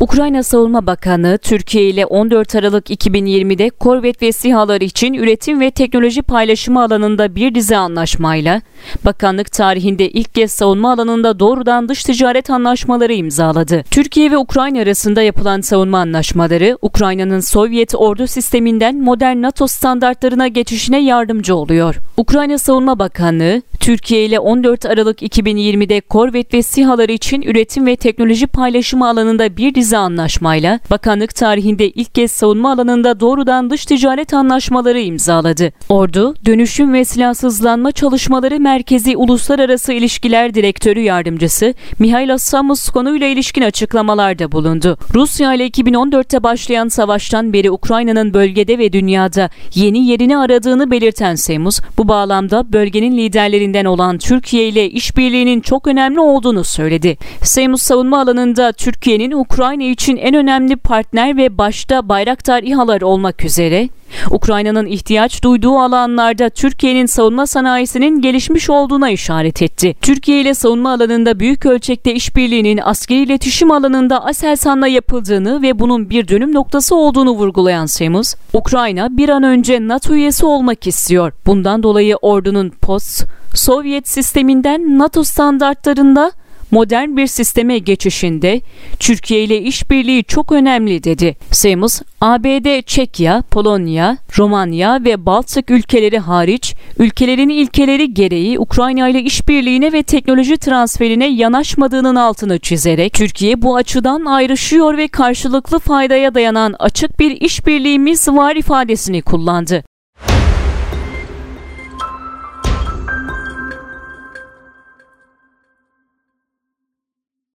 Ukrayna Savunma Bakanı Türkiye ile 14 Aralık 2020'de korvet ve SİHA'lar için üretim ve teknoloji paylaşımı alanında bir dizi anlaşmayla bakanlık tarihinde ilk kez savunma alanında doğrudan dış ticaret anlaşmaları imzaladı. Türkiye ve Ukrayna arasında yapılan savunma anlaşmaları Ukrayna'nın Sovyet ordu sisteminden modern NATO standartlarına geçişine yardımcı oluyor. Ukrayna Savunma Bakanlığı Türkiye ile 14 Aralık 2020'de korvet ve SİHA'lar için üretim ve teknoloji paylaşımı alanında bir dizi anlaşmayla bakanlık tarihinde ilk kez savunma alanında doğrudan dış ticaret anlaşmaları imzaladı. Ordu, Dönüşüm ve Silahsızlanma Çalışmaları Merkezi Uluslararası İlişkiler Direktörü Yardımcısı Mihail Samus konuyla ilişkin açıklamalarda bulundu. Rusya ile 2014'te başlayan savaştan beri Ukrayna'nın bölgede ve dünyada yeni yerini aradığını belirten Semus, bu bağlamda bölgenin liderlerinden olan Türkiye ile işbirliğinin çok önemli olduğunu söyledi. Semus savunma alanında Türkiye'nin Ukrayna için en önemli partner ve başta Bayraktar İHA'lar olmak üzere Ukrayna'nın ihtiyaç duyduğu alanlarda Türkiye'nin savunma sanayisinin gelişmiş olduğuna işaret etti. Türkiye ile savunma alanında büyük ölçekte işbirliğinin askeri iletişim alanında Aselsan'la yapıldığını ve bunun bir dönüm noktası olduğunu vurgulayan Semus, Ukrayna bir an önce NATO üyesi olmak istiyor. Bundan dolayı ordunun post Sovyet sisteminden NATO standartlarında modern bir sisteme geçişinde Türkiye ile işbirliği çok önemli dedi. Semus, ABD, Çekya, Polonya, Romanya ve Baltık ülkeleri hariç ülkelerin ilkeleri gereği Ukrayna ile işbirliğine ve teknoloji transferine yanaşmadığının altını çizerek Türkiye bu açıdan ayrışıyor ve karşılıklı faydaya dayanan açık bir işbirliğimiz var ifadesini kullandı.